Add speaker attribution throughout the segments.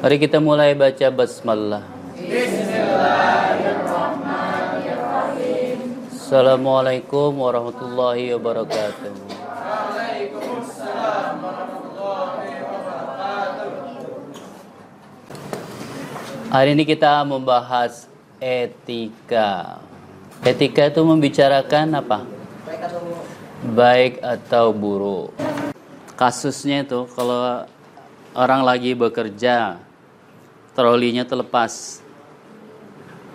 Speaker 1: Mari kita mulai baca basmalah. Assalamualaikum warahmatullahi wabarakatuh. Hari ini kita membahas etika. Etika itu membicarakan apa? Baik atau buruk. Kasusnya itu kalau orang lagi bekerja, trolinya terlepas.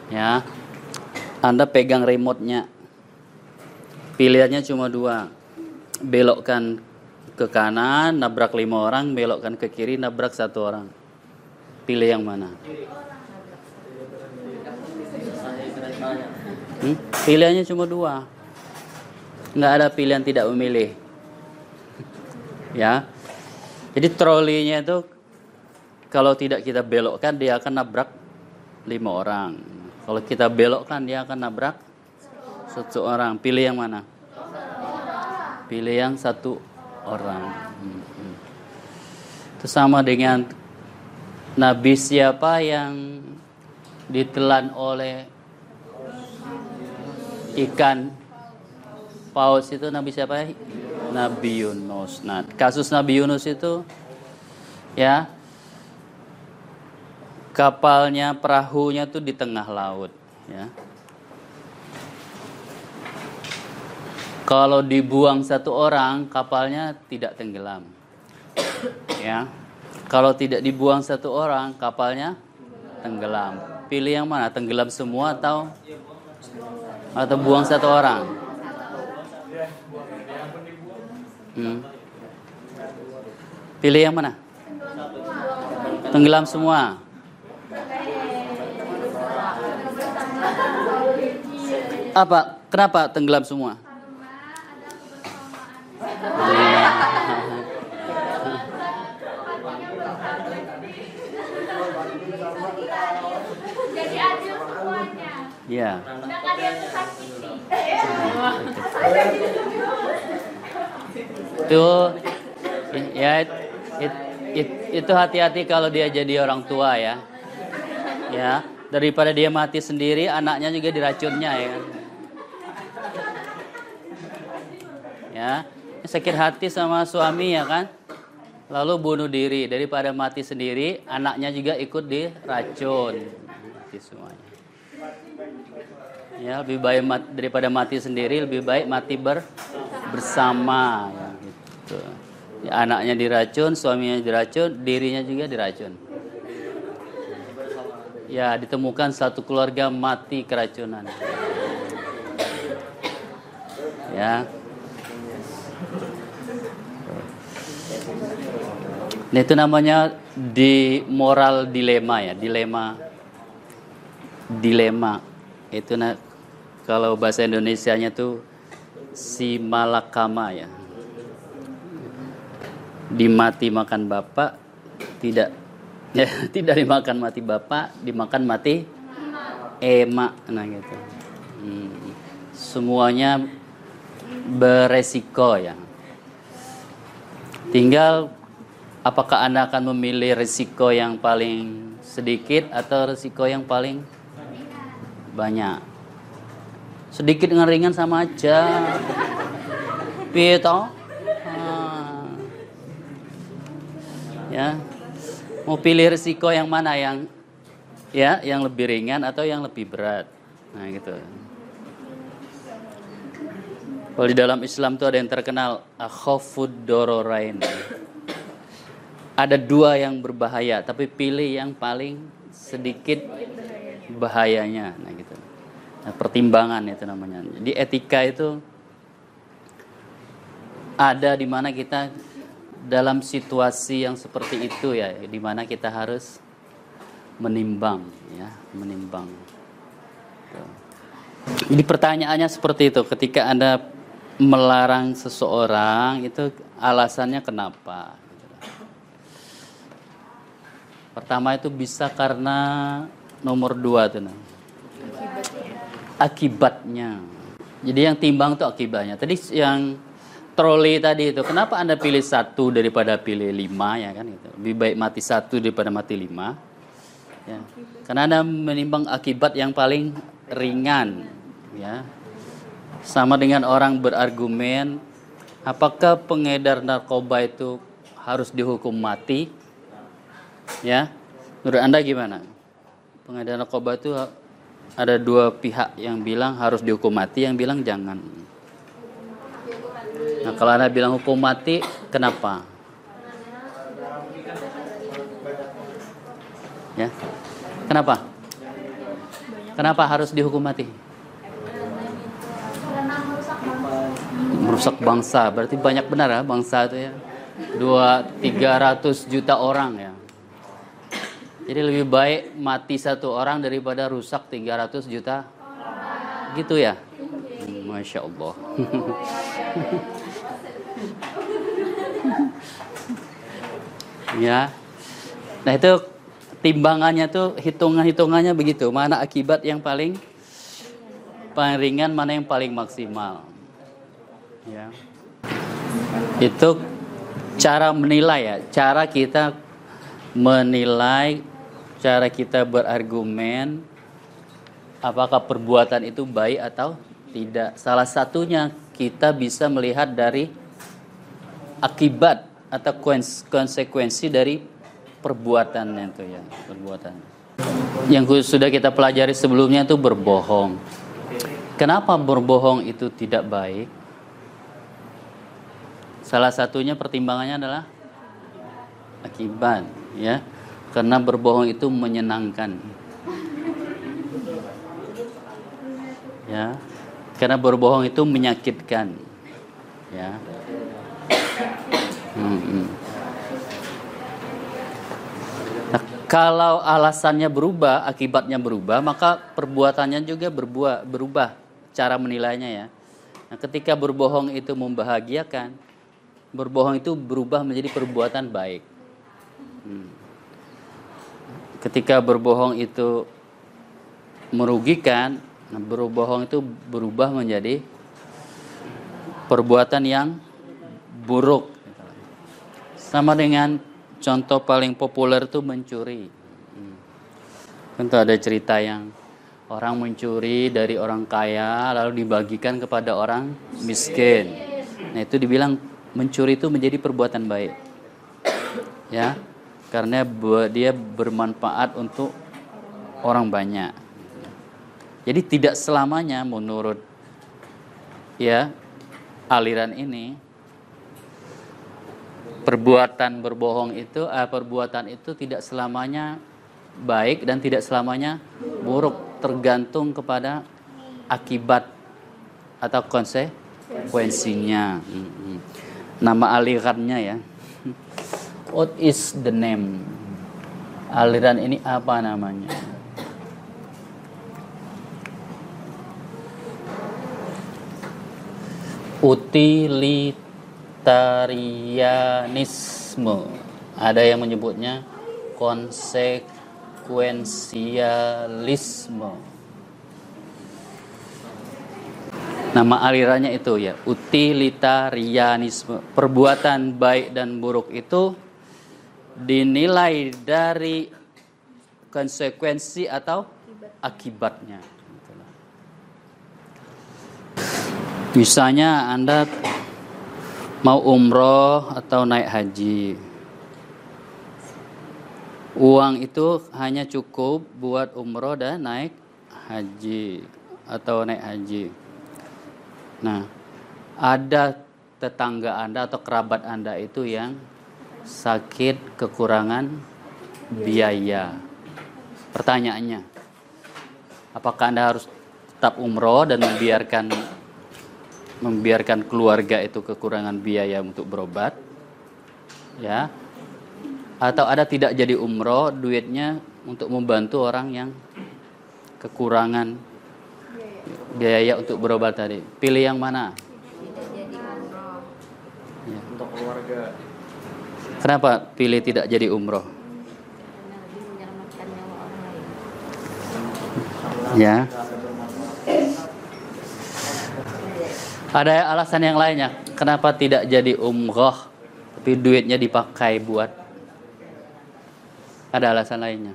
Speaker 1: Ya. Anda pegang remote-nya. Pilihannya cuma dua. Belokkan ke kanan, nabrak lima orang, belokkan ke kiri, nabrak satu orang. Pilih yang mana? Hmm? Pilihannya cuma dua. Nggak ada pilihan tidak memilih. ya. Jadi trolinya itu kalau tidak kita belokkan dia akan nabrak lima orang. Kalau kita belokkan dia akan nabrak satu orang. Pilih yang mana? Pilih yang satu orang. Hmm. hmm. Itu sama dengan Nabi siapa yang ditelan oleh ikan paus itu Nabi siapa? Nabi Yunus. Nah, kasus Nabi Yunus itu ya kapalnya, perahunya tuh di tengah laut, ya. Kalau dibuang satu orang, kapalnya tidak tenggelam. Ya. Kalau tidak dibuang satu orang, kapalnya tenggelam. Pilih yang mana? Tenggelam semua atau atau buang satu orang? Hmm. Pilih yang mana? Tenggelam semua. Apa? Kenapa tenggelam semua? Ya. Itu ya it, it- it- itu hati-hati kalau dia jadi orang tua ya. Ya, daripada dia mati sendiri, anaknya juga diracunnya ya. kan. Ya, sakit hati sama suami ya kan. Lalu bunuh diri daripada mati sendiri, anaknya juga ikut diracun. Mati semuanya. Ya, lebih baik mat- daripada mati sendiri, lebih baik mati ber bersama ya gitu. Ya, anaknya diracun, suaminya diracun, dirinya juga diracun. Ya, ditemukan satu keluarga mati keracunan. Ya. Nah, itu namanya di moral dilema ya, dilema dilema. Itu na, kalau bahasa Indonesianya tuh si malakama ya. Dimati makan bapak, tidak ya, tidak dimakan mati bapak, dimakan mati emak nah gitu. Hmm. Semuanya beresiko ya. Tinggal apakah Anda akan memilih risiko yang paling sedikit atau risiko yang paling banyak? Sedikit dengan ringan sama aja. Piye? Ah. Ya. Mau pilih risiko yang mana yang ya, yang lebih ringan atau yang lebih berat? Nah, gitu. Kalau di dalam Islam tuh ada yang terkenal akhafud dororain. Ada dua yang berbahaya, tapi pilih yang paling sedikit bahayanya. Nah, gitu. Nah, pertimbangan itu namanya. Jadi etika itu ada di mana kita dalam situasi yang seperti itu ya, di mana kita harus menimbang ya, menimbang. Jadi pertanyaannya seperti itu, ketika Anda melarang seseorang itu alasannya kenapa? Pertama itu bisa karena nomor dua nah. Akibatnya. Jadi yang timbang tuh akibatnya. Tadi yang troli tadi itu, kenapa anda pilih satu daripada pilih lima ya kan? Gitu. Lebih baik mati satu daripada mati lima. Ya. Karena anda menimbang akibat yang paling ringan, ya. Sama dengan orang berargumen, apakah pengedar narkoba itu harus dihukum mati? Ya, menurut anda gimana? Pengedar narkoba itu ada dua pihak yang bilang harus dihukum mati, yang bilang jangan. Nah, kalau anda bilang hukum mati, kenapa? Ya, kenapa? Kenapa harus dihukum mati? Merusak bangsa, berarti banyak benar ya bangsa itu ya. Dua, tiga ratus juta orang ya. Jadi lebih baik mati satu orang daripada rusak 300 juta. Gitu ya? Masya Allah. ya. Nah itu timbangannya tuh hitungan-hitungannya begitu. Mana akibat yang paling paling ringan, mana yang paling maksimal. Ya. Itu cara menilai ya, cara kita menilai, cara kita berargumen apakah perbuatan itu baik atau tidak. Salah satunya kita bisa melihat dari akibat atau konsekuensi dari perbuatannya itu ya, perbuatan. Yang sudah kita pelajari sebelumnya itu berbohong. Kenapa berbohong itu tidak baik? Salah satunya pertimbangannya adalah akibat, ya. Karena berbohong itu menyenangkan. Ya. Karena berbohong itu menyakitkan. Ya. Hmm, hmm. Nah, kalau alasannya berubah, akibatnya berubah, maka perbuatannya juga berbuah, berubah cara menilainya ya. Nah, ketika berbohong itu membahagiakan, berbohong itu berubah menjadi perbuatan baik. Hmm. Ketika berbohong itu merugikan, nah, berbohong itu berubah menjadi perbuatan yang buruk. Sama dengan contoh paling populer itu mencuri. Tentu ada cerita yang orang mencuri dari orang kaya lalu dibagikan kepada orang miskin. Nah itu dibilang mencuri itu menjadi perbuatan baik. Ya, karena dia bermanfaat untuk orang banyak. Jadi tidak selamanya menurut ya aliran ini perbuatan berbohong itu eh, perbuatan itu tidak selamanya baik dan tidak selamanya buruk tergantung kepada akibat atau konsekuensinya. Nama alirannya ya. What is the name? Aliran ini apa namanya? Utilitarianisme. Ada yang menyebutnya konsekuensialisme Nama alirannya itu ya, utilitarianisme. Perbuatan baik dan buruk itu dinilai dari konsekuensi atau akibatnya. Misalnya Anda mau umroh atau naik haji. Uang itu hanya cukup buat umroh dan naik haji atau naik haji. Nah, ada tetangga Anda atau kerabat Anda itu yang sakit kekurangan biaya. Pertanyaannya, apakah Anda harus tetap umroh dan membiarkan membiarkan keluarga itu kekurangan biaya untuk berobat? Ya. Atau ada tidak jadi umroh duitnya untuk membantu orang yang kekurangan biaya untuk berobat tadi. Pilih yang mana? Ya. Untuk keluarga. Kenapa pilih tidak jadi umroh? Ya. Ada alasan yang lainnya? kenapa tidak jadi umroh tapi duitnya dipakai buat ada alasan lainnya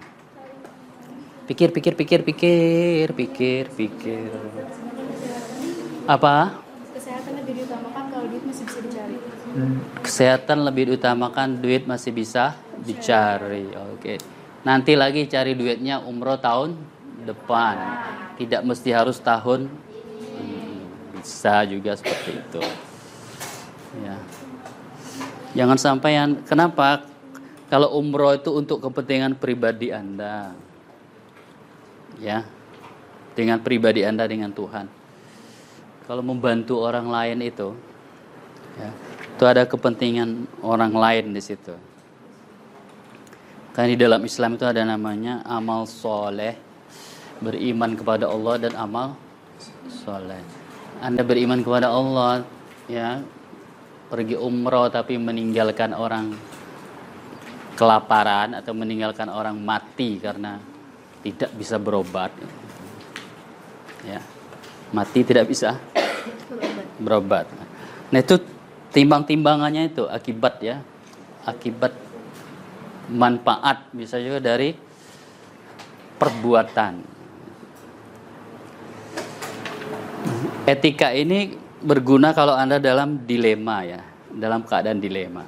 Speaker 1: pikir pikir pikir pikir pikir pikir apa
Speaker 2: kesehatan lebih diutamakan kalau duit masih bisa dicari
Speaker 1: kesehatan lebih diutamakan duit masih bisa dicari. Oke. Nanti lagi cari duitnya umroh tahun depan. Tidak mesti harus tahun bisa juga seperti itu. Ya. Jangan sampai yang kenapa? Kalau umroh itu untuk kepentingan pribadi anda. Ya. Dengan pribadi anda dengan Tuhan. Kalau membantu orang lain itu ya, itu ada kepentingan orang lain di situ. Karena di dalam Islam itu ada namanya amal soleh beriman kepada Allah dan amal soleh. Anda beriman kepada Allah ya pergi umroh tapi meninggalkan orang kelaparan atau meninggalkan orang mati karena tidak bisa berobat. Ya mati tidak bisa berobat. Nah itu timbang-timbangannya itu akibat ya akibat manfaat bisa juga dari perbuatan etika ini berguna kalau Anda dalam dilema ya, dalam keadaan dilema.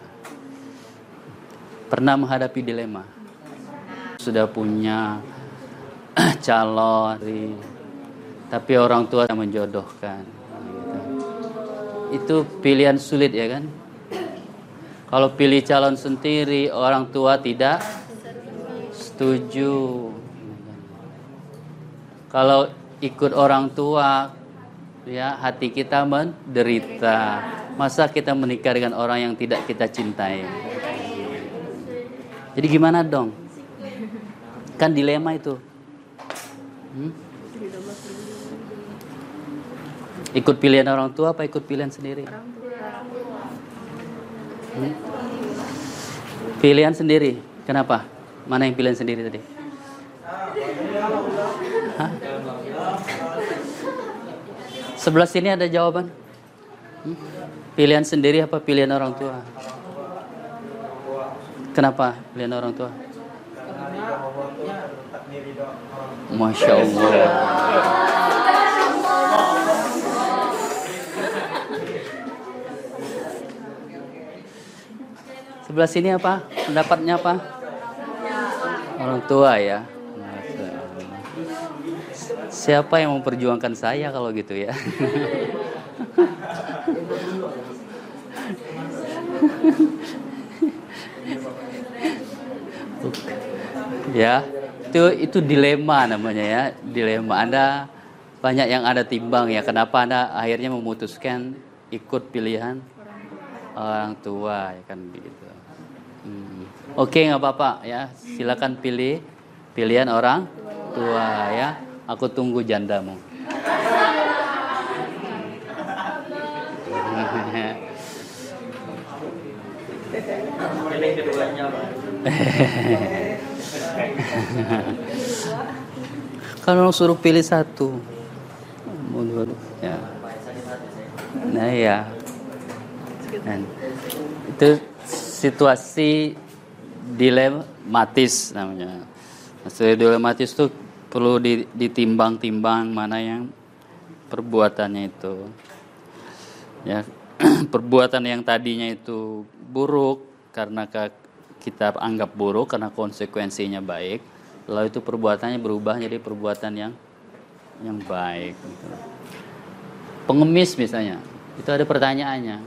Speaker 1: Pernah menghadapi dilema? Sudah punya calon, tapi orang tua menjodohkan. Itu pilihan sulit ya kan? Kalau pilih calon sendiri, orang tua tidak setuju. Kalau ikut orang tua, ya hati kita menderita. Masa kita menikah dengan orang yang tidak kita cintai? Jadi gimana dong? Kan dilema itu. Hmm? Ikut pilihan orang tua apa ikut pilihan sendiri? Hmm? Pilihan sendiri. Kenapa? Mana yang pilihan sendiri tadi? Hah? Sebelah sini ada jawaban. Hmm? Pilihan sendiri apa pilihan orang tua? Kenapa pilihan orang tua? Masya Allah. Sebelah sini apa? Pendapatnya apa? Orang tua ya. Siapa yang memperjuangkan saya kalau gitu ya? ya, itu itu dilema namanya ya, dilema. Anda banyak yang ada timbang ya. Kenapa Anda akhirnya memutuskan ikut pilihan orang tua ya kan begitu. Oke nggak apa-apa ya, silakan pilih pilihan orang tua ya. Aku tunggu jandamu. Kalau suruh pilih satu, ya. Nah ya, itu situasi dilematis namanya. Situasi dilematis itu perlu ditimbang-timbang mana yang perbuatannya itu. Ya, perbuatan yang tadinya itu buruk karena kita anggap buruk karena konsekuensinya baik, lalu itu perbuatannya berubah jadi perbuatan yang yang baik. Gitu. Pengemis misalnya, itu ada pertanyaannya.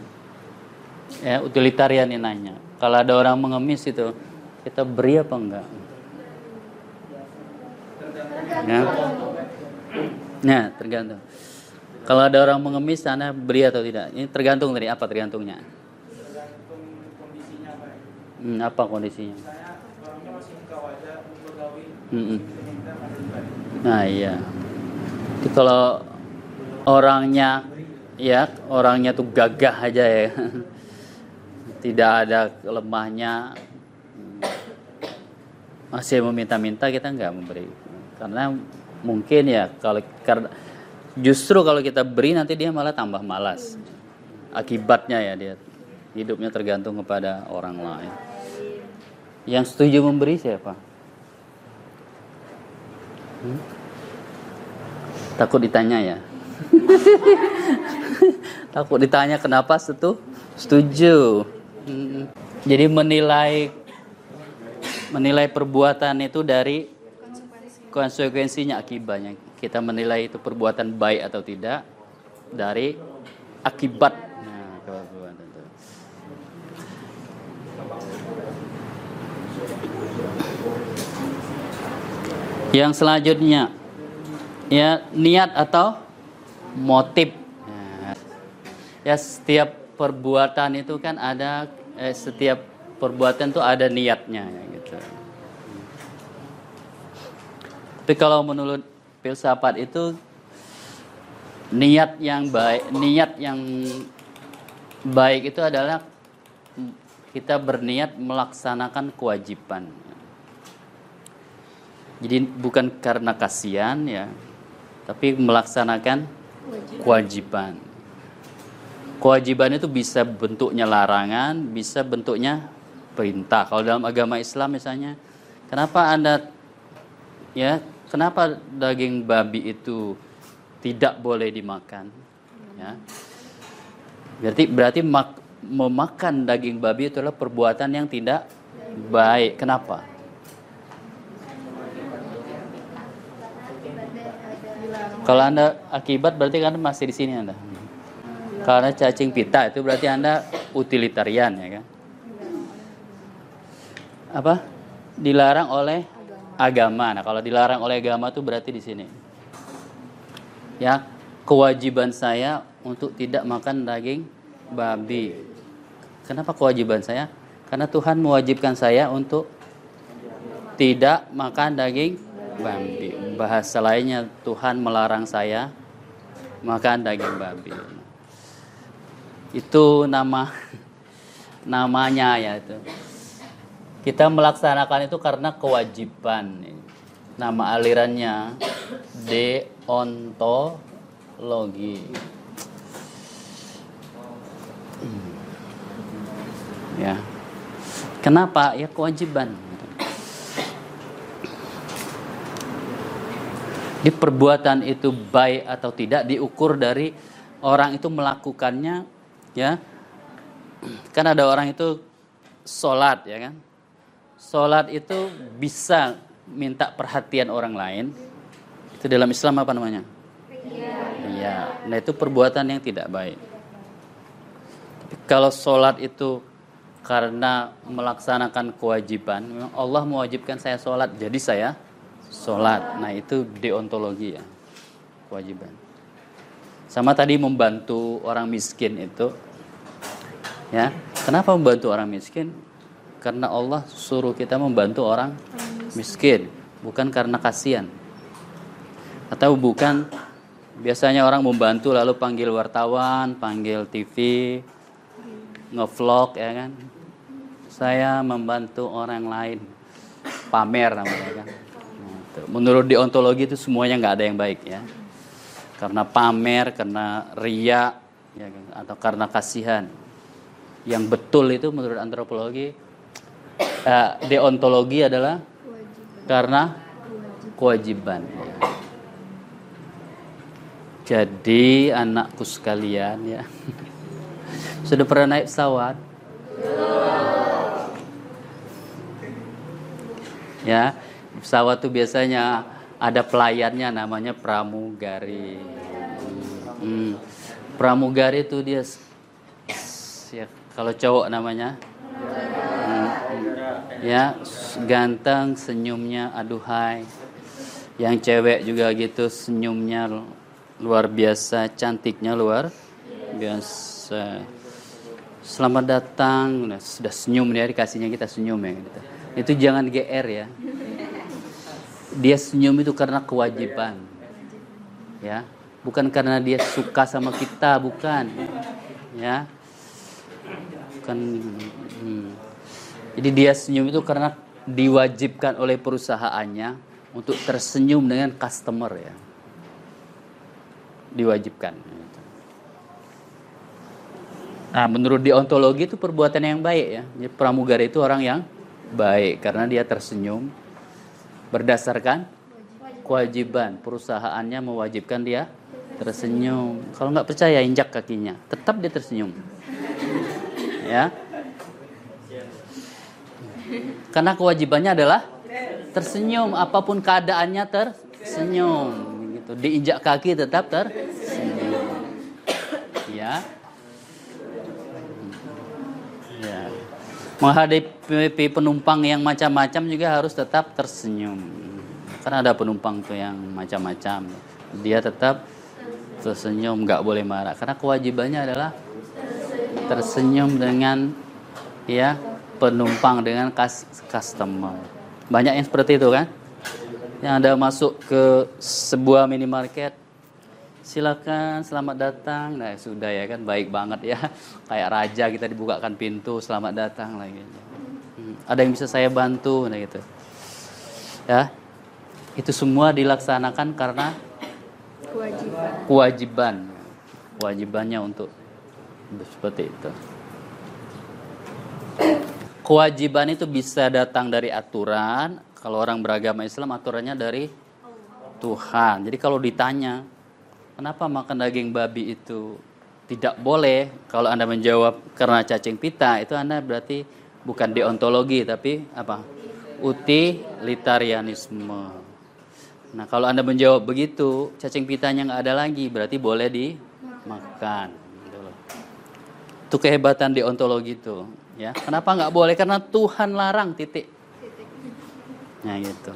Speaker 1: Ya, utilitarian ini nanya. Kalau ada orang mengemis itu, kita beri apa enggak? Ya. Nah, tergantung. Kalau ada orang mengemis, sana beri atau tidak? Ini tergantung dari apa tergantungnya? Hmm, apa kondisinya? Hmm. Nah iya. Itu kalau orangnya ya orangnya tuh gagah aja ya, tidak ada lemahnya, masih meminta-minta kita nggak memberi karena mungkin ya kalau karena justru kalau kita beri nanti dia malah tambah malas akibatnya ya dia hidupnya tergantung kepada orang lain. Yang setuju memberi siapa? Hmm? Takut ditanya ya. Takut ditanya kenapa setu? Setuju. Hmm. Jadi menilai menilai perbuatan itu dari konsekuensinya akibatnya. Kita menilai itu perbuatan baik atau tidak dari akibat. Nah. Yang selanjutnya ya niat atau motif. Nah, ya setiap perbuatan itu kan ada eh, setiap perbuatan itu ada niatnya ya, gitu. Tapi kalau menurut filsafat itu niat yang baik, niat yang baik itu adalah kita berniat melaksanakan kewajiban. Jadi bukan karena kasihan ya, tapi melaksanakan kewajiban. Kewajiban itu bisa bentuknya larangan, bisa bentuknya perintah. Kalau dalam agama Islam misalnya, kenapa Anda ya, kenapa daging babi itu tidak boleh dimakan? Ya. Berarti berarti mak, memakan daging babi itu adalah perbuatan yang tidak baik. Kenapa? Kalau Anda akibat berarti kan masih di sini Anda. Karena cacing pita itu berarti Anda utilitarian ya kan? Apa? Dilarang oleh agama. Nah, kalau dilarang oleh agama itu berarti di sini. Ya, kewajiban saya untuk tidak makan daging babi. Kenapa kewajiban saya? Karena Tuhan mewajibkan saya untuk tidak makan daging babi. Bahasa lainnya Tuhan melarang saya makan daging babi. Itu nama namanya ya itu. Kita melaksanakan itu karena kewajiban. Nama alirannya deontologi. Ya. Kenapa? Ya kewajiban. Di perbuatan itu baik atau tidak diukur dari orang itu melakukannya ya. Kan ada orang itu sholat ya kan. Sholat itu bisa minta perhatian orang lain. Itu dalam Islam apa namanya? Iya. Nah itu perbuatan yang tidak baik. Kalau sholat itu karena melaksanakan kewajiban, memang Allah mewajibkan saya sholat, jadi saya sholat. Nah itu deontologi ya, kewajiban. Sama tadi membantu orang miskin itu, ya. Kenapa membantu orang miskin? Karena Allah suruh kita membantu orang miskin, bukan karena kasihan. Atau bukan biasanya orang membantu lalu panggil wartawan, panggil TV, ngevlog ya kan. Saya membantu orang lain, pamer namanya kan. Menurut deontologi itu semuanya nggak ada yang baik ya. Karena pamer, karena ria, ya, kan? atau karena kasihan. Yang betul itu menurut antropologi, eh, deontologi adalah karena kewajiban. Ya. Jadi anakku sekalian ya, sudah pernah naik pesawat? Ya, pesawat tuh biasanya ada pelayannya namanya pramugari. Hmm. Pramugari itu dia ya, kalau cowok namanya hmm. ya ganteng senyumnya aduhai. Yang cewek juga gitu senyumnya luar biasa, cantiknya luar biasa. Selamat datang, nah, sudah senyum ya dikasihnya kita senyum ya gitu. Itu jangan GR ya dia senyum itu karena kewajiban. Ya. Bukan karena dia suka sama kita bukan. Ya. Bukan. Hmm. jadi dia senyum itu karena diwajibkan oleh perusahaannya untuk tersenyum dengan customer ya. Diwajibkan. Nah, menurut deontologi itu perbuatan yang baik ya. Jadi pramugari itu orang yang baik karena dia tersenyum berdasarkan kewajiban perusahaannya mewajibkan dia tersenyum. Kalau nggak percaya injak kakinya, tetap dia tersenyum. Ya. Karena kewajibannya adalah tersenyum apa pun keadaannya tersenyum gitu. Diinjak kaki tetap tersenyum. Ya. Menghadapi penumpang yang macam-macam juga harus tetap tersenyum. Karena ada penumpang tuh yang macam-macam. Dia tetap tersenyum, nggak boleh marah. Karena kewajibannya adalah tersenyum dengan ya penumpang dengan kas, customer. Banyak yang seperti itu kan? Yang ada masuk ke sebuah minimarket, silakan selamat datang. Nah sudah ya kan baik banget ya, kayak raja kita dibukakan pintu selamat datang lagi. Hmm, ada yang bisa saya bantu, nah gitu. Ya, itu semua dilaksanakan karena
Speaker 2: Kewajiban.
Speaker 1: kewajiban, kewajibannya untuk seperti itu. Kewajiban itu bisa datang dari aturan. Kalau orang beragama Islam aturannya dari Tuhan. Jadi kalau ditanya, kenapa makan daging babi itu tidak boleh? Kalau Anda menjawab karena cacing pita, itu Anda berarti bukan deontologi tapi apa? Utilitarianisme. Nah, kalau Anda menjawab begitu, cacing pitanya nggak ada lagi, berarti boleh dimakan. Gitu. Itu kehebatan deontologi itu. Ya, kenapa nggak boleh? Karena Tuhan larang titik. Nah gitu.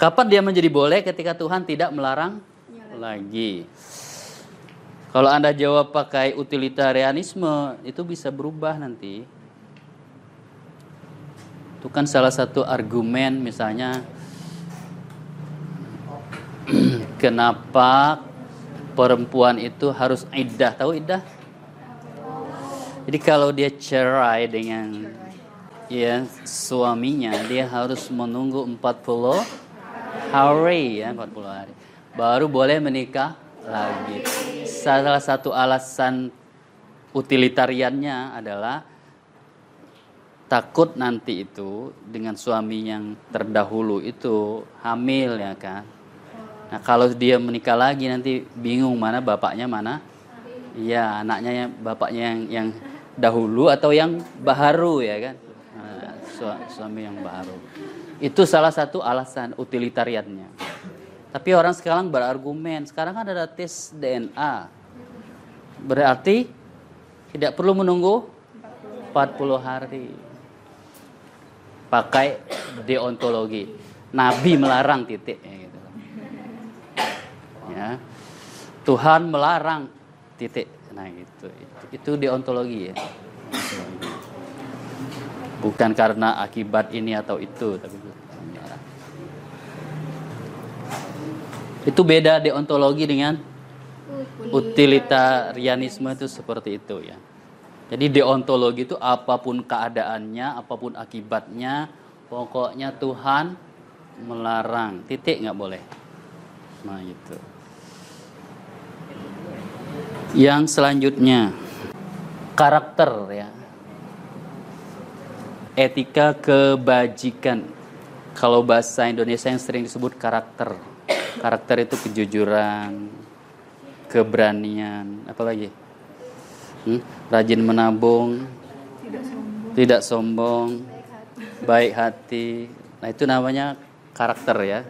Speaker 1: Kapan dia menjadi boleh? Ketika Tuhan tidak melarang lagi. Kalau anda jawab pakai utilitarianisme, itu bisa berubah nanti. Itu kan salah satu argumen misalnya kenapa perempuan itu harus iddah. Tahu iddah? Jadi kalau dia cerai dengan ya suaminya, dia harus menunggu 40 hari ya, 40 hari. Baru boleh menikah lagi. Salah satu alasan utilitariannya adalah takut nanti itu dengan suami yang terdahulu itu hamil ya kan. Nah kalau dia menikah lagi nanti bingung mana bapaknya mana. Iya anaknya yang bapaknya yang yang dahulu atau yang baharu ya kan. Nah, su- suami yang baharu. Itu salah satu alasan utilitariannya. Tapi orang sekarang berargumen, sekarang kan ada tes DNA. Berarti tidak perlu menunggu 40 hari. Pakai deontologi. Nabi melarang titik ya gitu. Ya. Tuhan melarang titik. Nah gitu. Itu, itu deontologi ya. Bukan karena akibat ini atau itu, tapi melarang. Itu beda deontologi dengan utilitarianisme itu seperti itu ya. Jadi deontologi itu apa pun keadaannya, apa pun akibatnya, pokoknya Tuhan melarang. Titik nggak boleh. Nah itu. Yang selanjutnya karakter ya. Etika kebajikan. Kalau bahasa Indonesia yang sering disebut karakter. Karakter itu kejujuran, keberanian, apa lagi? Hmm? Rajin menabung,
Speaker 2: Tidak sombong.
Speaker 1: tidak sombong, baik hati. Nah, itu namanya karakter ya.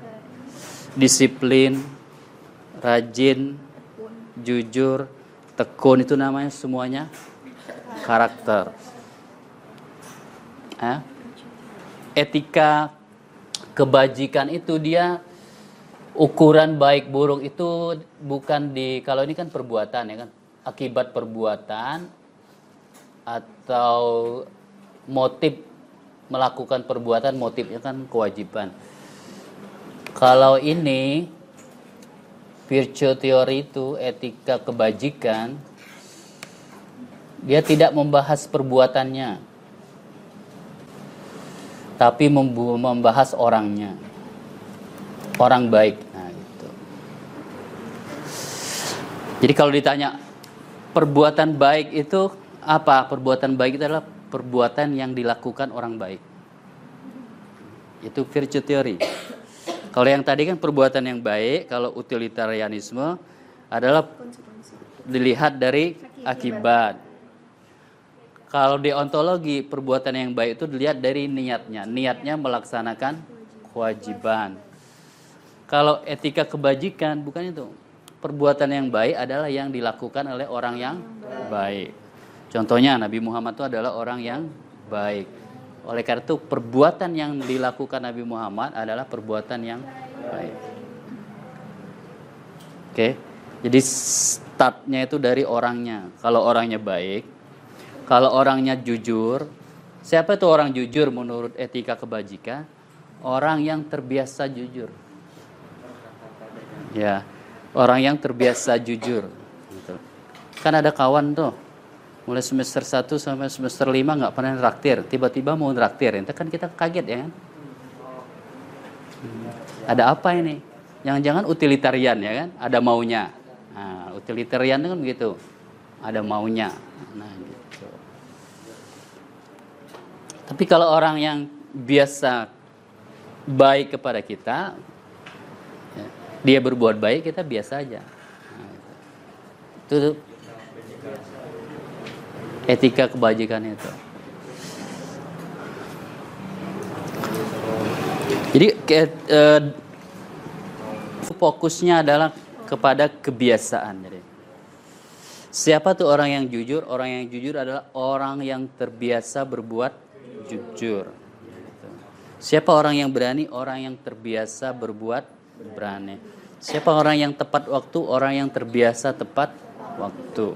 Speaker 1: Disiplin, rajin, jujur, tekun itu namanya semuanya karakter. Ya. Etika kebajikan itu dia ukuran baik buruk itu bukan di kalau ini kan perbuatan ya kan? Akibat perbuatan atau motif melakukan perbuatan motifnya kan kewajiban. Kalau ini virtue theory itu etika kebajikan dia tidak membahas perbuatannya tapi membahas orangnya. Orang baik nah gitu jadi kalau ditanya perbuatan baik itu apa perbuatan baik itu adalah perbuatan yang dilakukan orang baik. Itu virtue theory. Kalau yang tadi kan perbuatan yang baik, kalau utilitarianisme adalah dilihat dari akibat. Kalau deontologi perbuatan yang baik itu dilihat dari niatnya. Niatnya melaksanakan kewajiban. Kalau etika kebajikan bukan itu. Perbuatan yang baik adalah yang dilakukan oleh orang yang baik. Contohnya Nabi Muhammad itu adalah orang yang baik. Oleh karena itu perbuatan yang dilakukan Nabi Muhammad adalah perbuatan yang baik. Oke. Jadi startnya itu dari orangnya. Kalau orangnya baik, kalau orangnya jujur, siapa itu orang jujur menurut etika kebajikan? Orang yang terbiasa jujur. Ya, orang yang terbiasa jujur. Gitu. Kan ada kawan tuh, mulai semester 1 sampai semester 5 nggak pernah traktir, tiba-tiba mau traktir, itu kan kita kaget ya kan? Hmm. Ada apa ini? Jangan-jangan utilitarian ya kan? Ada maunya. Nah, utilitarian kan begitu, ada maunya. Nah, gitu. Tapi kalau orang yang biasa baik kepada kita, dia berbuat baik kita biasa aja. Itu. etika kebajikan itu. Jadi eh, fokusnya adalah kepada kebiasaan. Jadi siapa tuh orang yang jujur? Orang yang jujur adalah orang yang terbiasa berbuat jujur. Siapa orang yang berani? Orang yang terbiasa berbuat berani. Siapa orang yang tepat waktu? Orang yang terbiasa tepat waktu.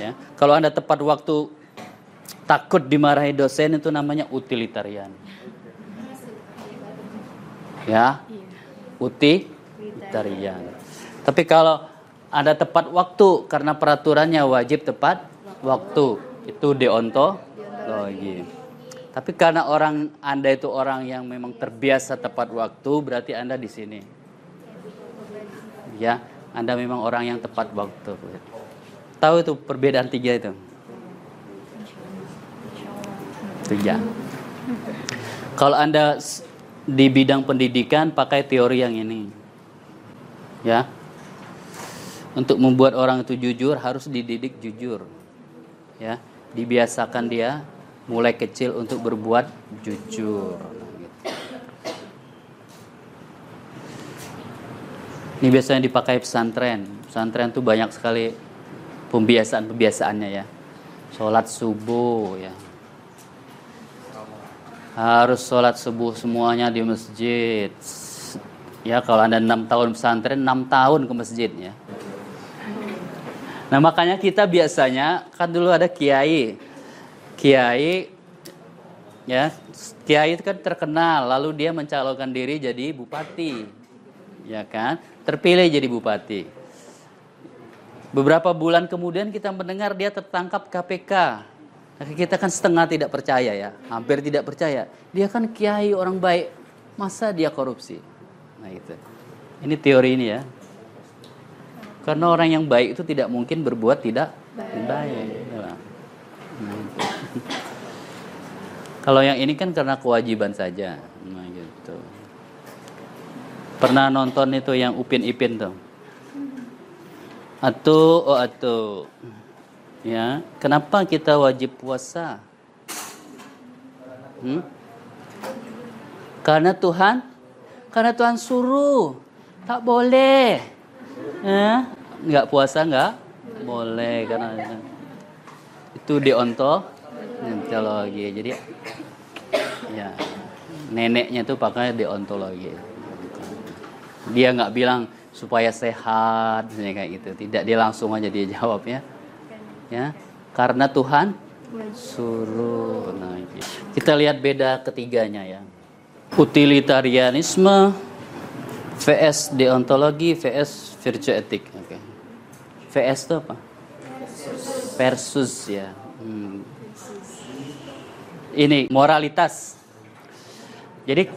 Speaker 1: Ya. Kalau Anda tepat waktu takut dimarahi dosen itu namanya utilitarian. Ya. Utilitarian. Tapi kalau Anda tepat waktu karena peraturannya wajib tepat waktu, itu deontologi. Tapi karena orang Anda itu orang yang memang terbiasa tepat waktu, berarti Anda di sini. Ya, Anda memang orang yang tepat waktu. Tahu itu perbedaan tiga itu? Tiga. Kalau Anda di bidang pendidikan pakai teori yang ini. Ya. Untuk membuat orang itu jujur harus dididik jujur. Ya, dibiasakan dia mulai kecil untuk berbuat jujur. Ini biasanya dipakai pesantren. Pesantren tuh banyak sekali pembiasaan-pembiasaannya ya. Sholat subuh ya. Harus sholat subuh semuanya di masjid. Ya kalau anda enam tahun pesantren, enam tahun ke masjid ya. Nah makanya kita biasanya kan dulu ada kiai, kiai ya kiai itu kan terkenal lalu dia mencalonkan diri jadi bupati ya kan terpilih jadi bupati. Beberapa bulan kemudian kita mendengar dia tertangkap KPK nah, kita kan setengah tidak percaya ya hampir tidak percaya. Dia kan kiai orang baik. Masa dia korupsi? Nah itu ini teori ini ya. Karena orang yang baik itu tidak mungkin berbuat tidak baik, baik. Nah, Kalau yang ini kan karena kewajiban saja. Nah, gitu. Pernah nonton itu yang Upin Ipin tuh? Atau oh atau ya, kenapa kita wajib puasa? Hmm? Karena Tuhan, karena Tuhan suruh, tak boleh. Eh, nggak puasa nggak boleh karena itu deontologi. Jadi ya neneknya tuh pakai deontologi dia nggak bilang supaya sehat kayak gitu. Tidak dia langsung aja dia jawab ya. Karena Tuhan suruh. Nah kita lihat beda ketiganya ya. Utilitarianisme vs deontologi vs virtue etik okay. vs itu apa? Versus ya. Hmm. ini moralitas. Jadi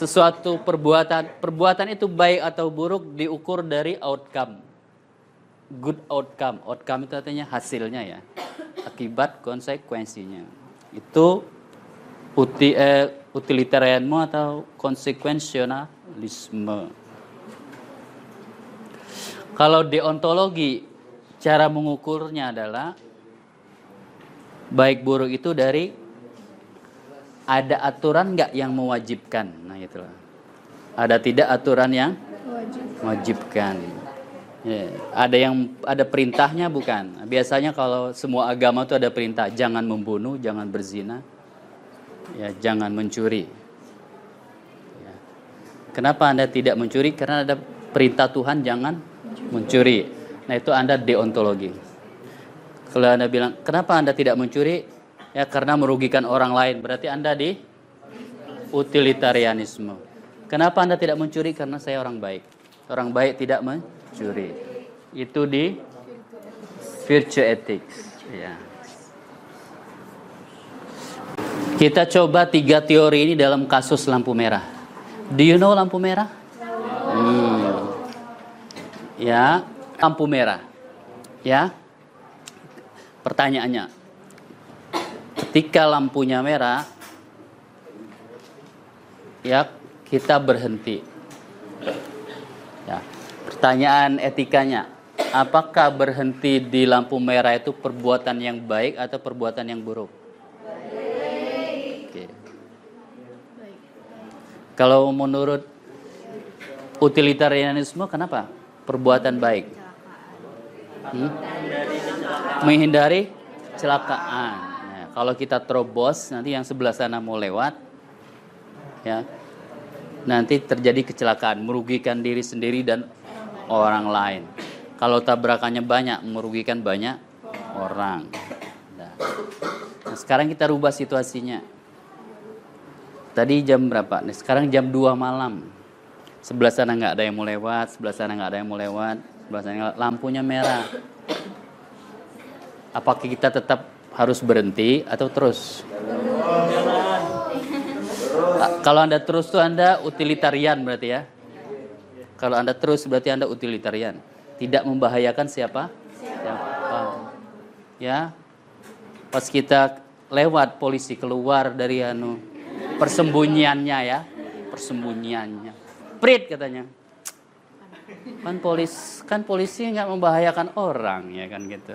Speaker 1: sesuatu perbuatan perbuatan itu baik atau buruk diukur dari outcome. Good outcome. Outcome itu artinya hasilnya ya. akibat konsekuensinya. Itu eh, utilitarianisme atau konsekwensionalisme. Kalau deontologi cara mengukurnya adalah baik buruk itu dari ada aturan nggak yang mewajibkan. Nah itulah. Ada tidak aturan yang
Speaker 2: Wajib.
Speaker 1: mewajibkan. Ya, ada yang ada perintahnya bukan. Biasanya kalau semua agama itu ada perintah, jangan membunuh, jangan berzina, ya jangan mencuri. Ya. Kenapa anda tidak mencuri? Karena ada perintah Tuhan jangan mencuri. Nah itu anda deontologi. Kalau anda bilang kenapa anda tidak mencuri? Ya karena merugikan orang lain. Berarti anda di utilitarianisme. Kenapa anda tidak mencuri? Karena saya orang baik. Orang baik tidak mencuri. Itu di virtue ethics. Ya. Kita coba tiga teori ini dalam kasus lampu merah. Do you know lampu merah? Hmm. Ya, lampu merah. Ya. Pertanyaannya, ketika lampunya merah, ya kita berhenti. Ya. Pertanyaan etikanya, apakah berhenti di lampu merah itu perbuatan yang baik atau perbuatan yang buruk? Kalau menurut utilitarianisme, kenapa perbuatan baik? Hmm? Menghindari kecelakaan. Nah, kalau kita terobos, nanti yang sebelah sana mau lewat, ya, nanti terjadi kecelakaan, merugikan diri sendiri dan orang lain. Kalau tabrakannya banyak, merugikan banyak orang. Nah, nah, sekarang kita rubah situasinya. Tadi jam berapa? Nih, sekarang jam 2 malam. Sebelah sana nggak ada yang mau lewat, sebelah sana nggak ada yang mau lewat, sebelah sana lampunya merah. Apakah kita tetap harus berhenti atau terus? Kalau Anda terus tuh Anda utilitarian berarti ya. Kalau Anda terus berarti Anda utilitarian. Tidak membahayakan siapa? Siapa. Ya. Pas kita lewat polisi keluar dari anu persembunyiannya ya, persembunyiannya. Prit katanya. Kan polis kan polisi nggak membahayakan orang ya kan gitu.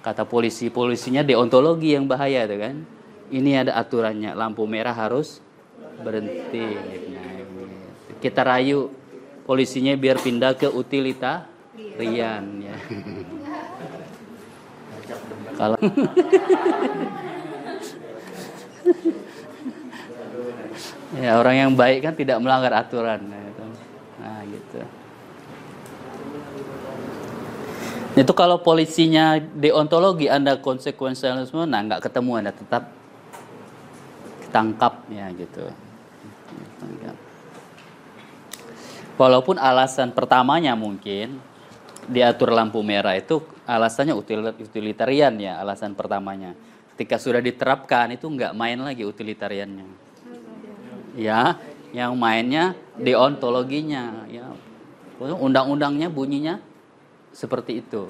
Speaker 1: Kata polisi polisinya deontologi yang bahaya itu kan. Ini ada aturannya, lampu merah harus berhenti. Kita rayu polisinya biar pindah ke utilitarian ya. Kalau ya orang yang baik kan tidak melanggar aturan nah, itu. Nah, gitu. Itu kalau polisinya deontologi Anda konsekuensialisme, nah nggak ketemu Anda tetap tangkap ya gitu. Walaupun alasan pertamanya mungkin diatur lampu merah itu alasannya util- utilitarian ya alasan pertamanya. Ketika sudah diterapkan itu nggak main lagi utilitariannya. Ya, yang mainnya deontologinya ya. Undang-undangnya bunyinya seperti itu.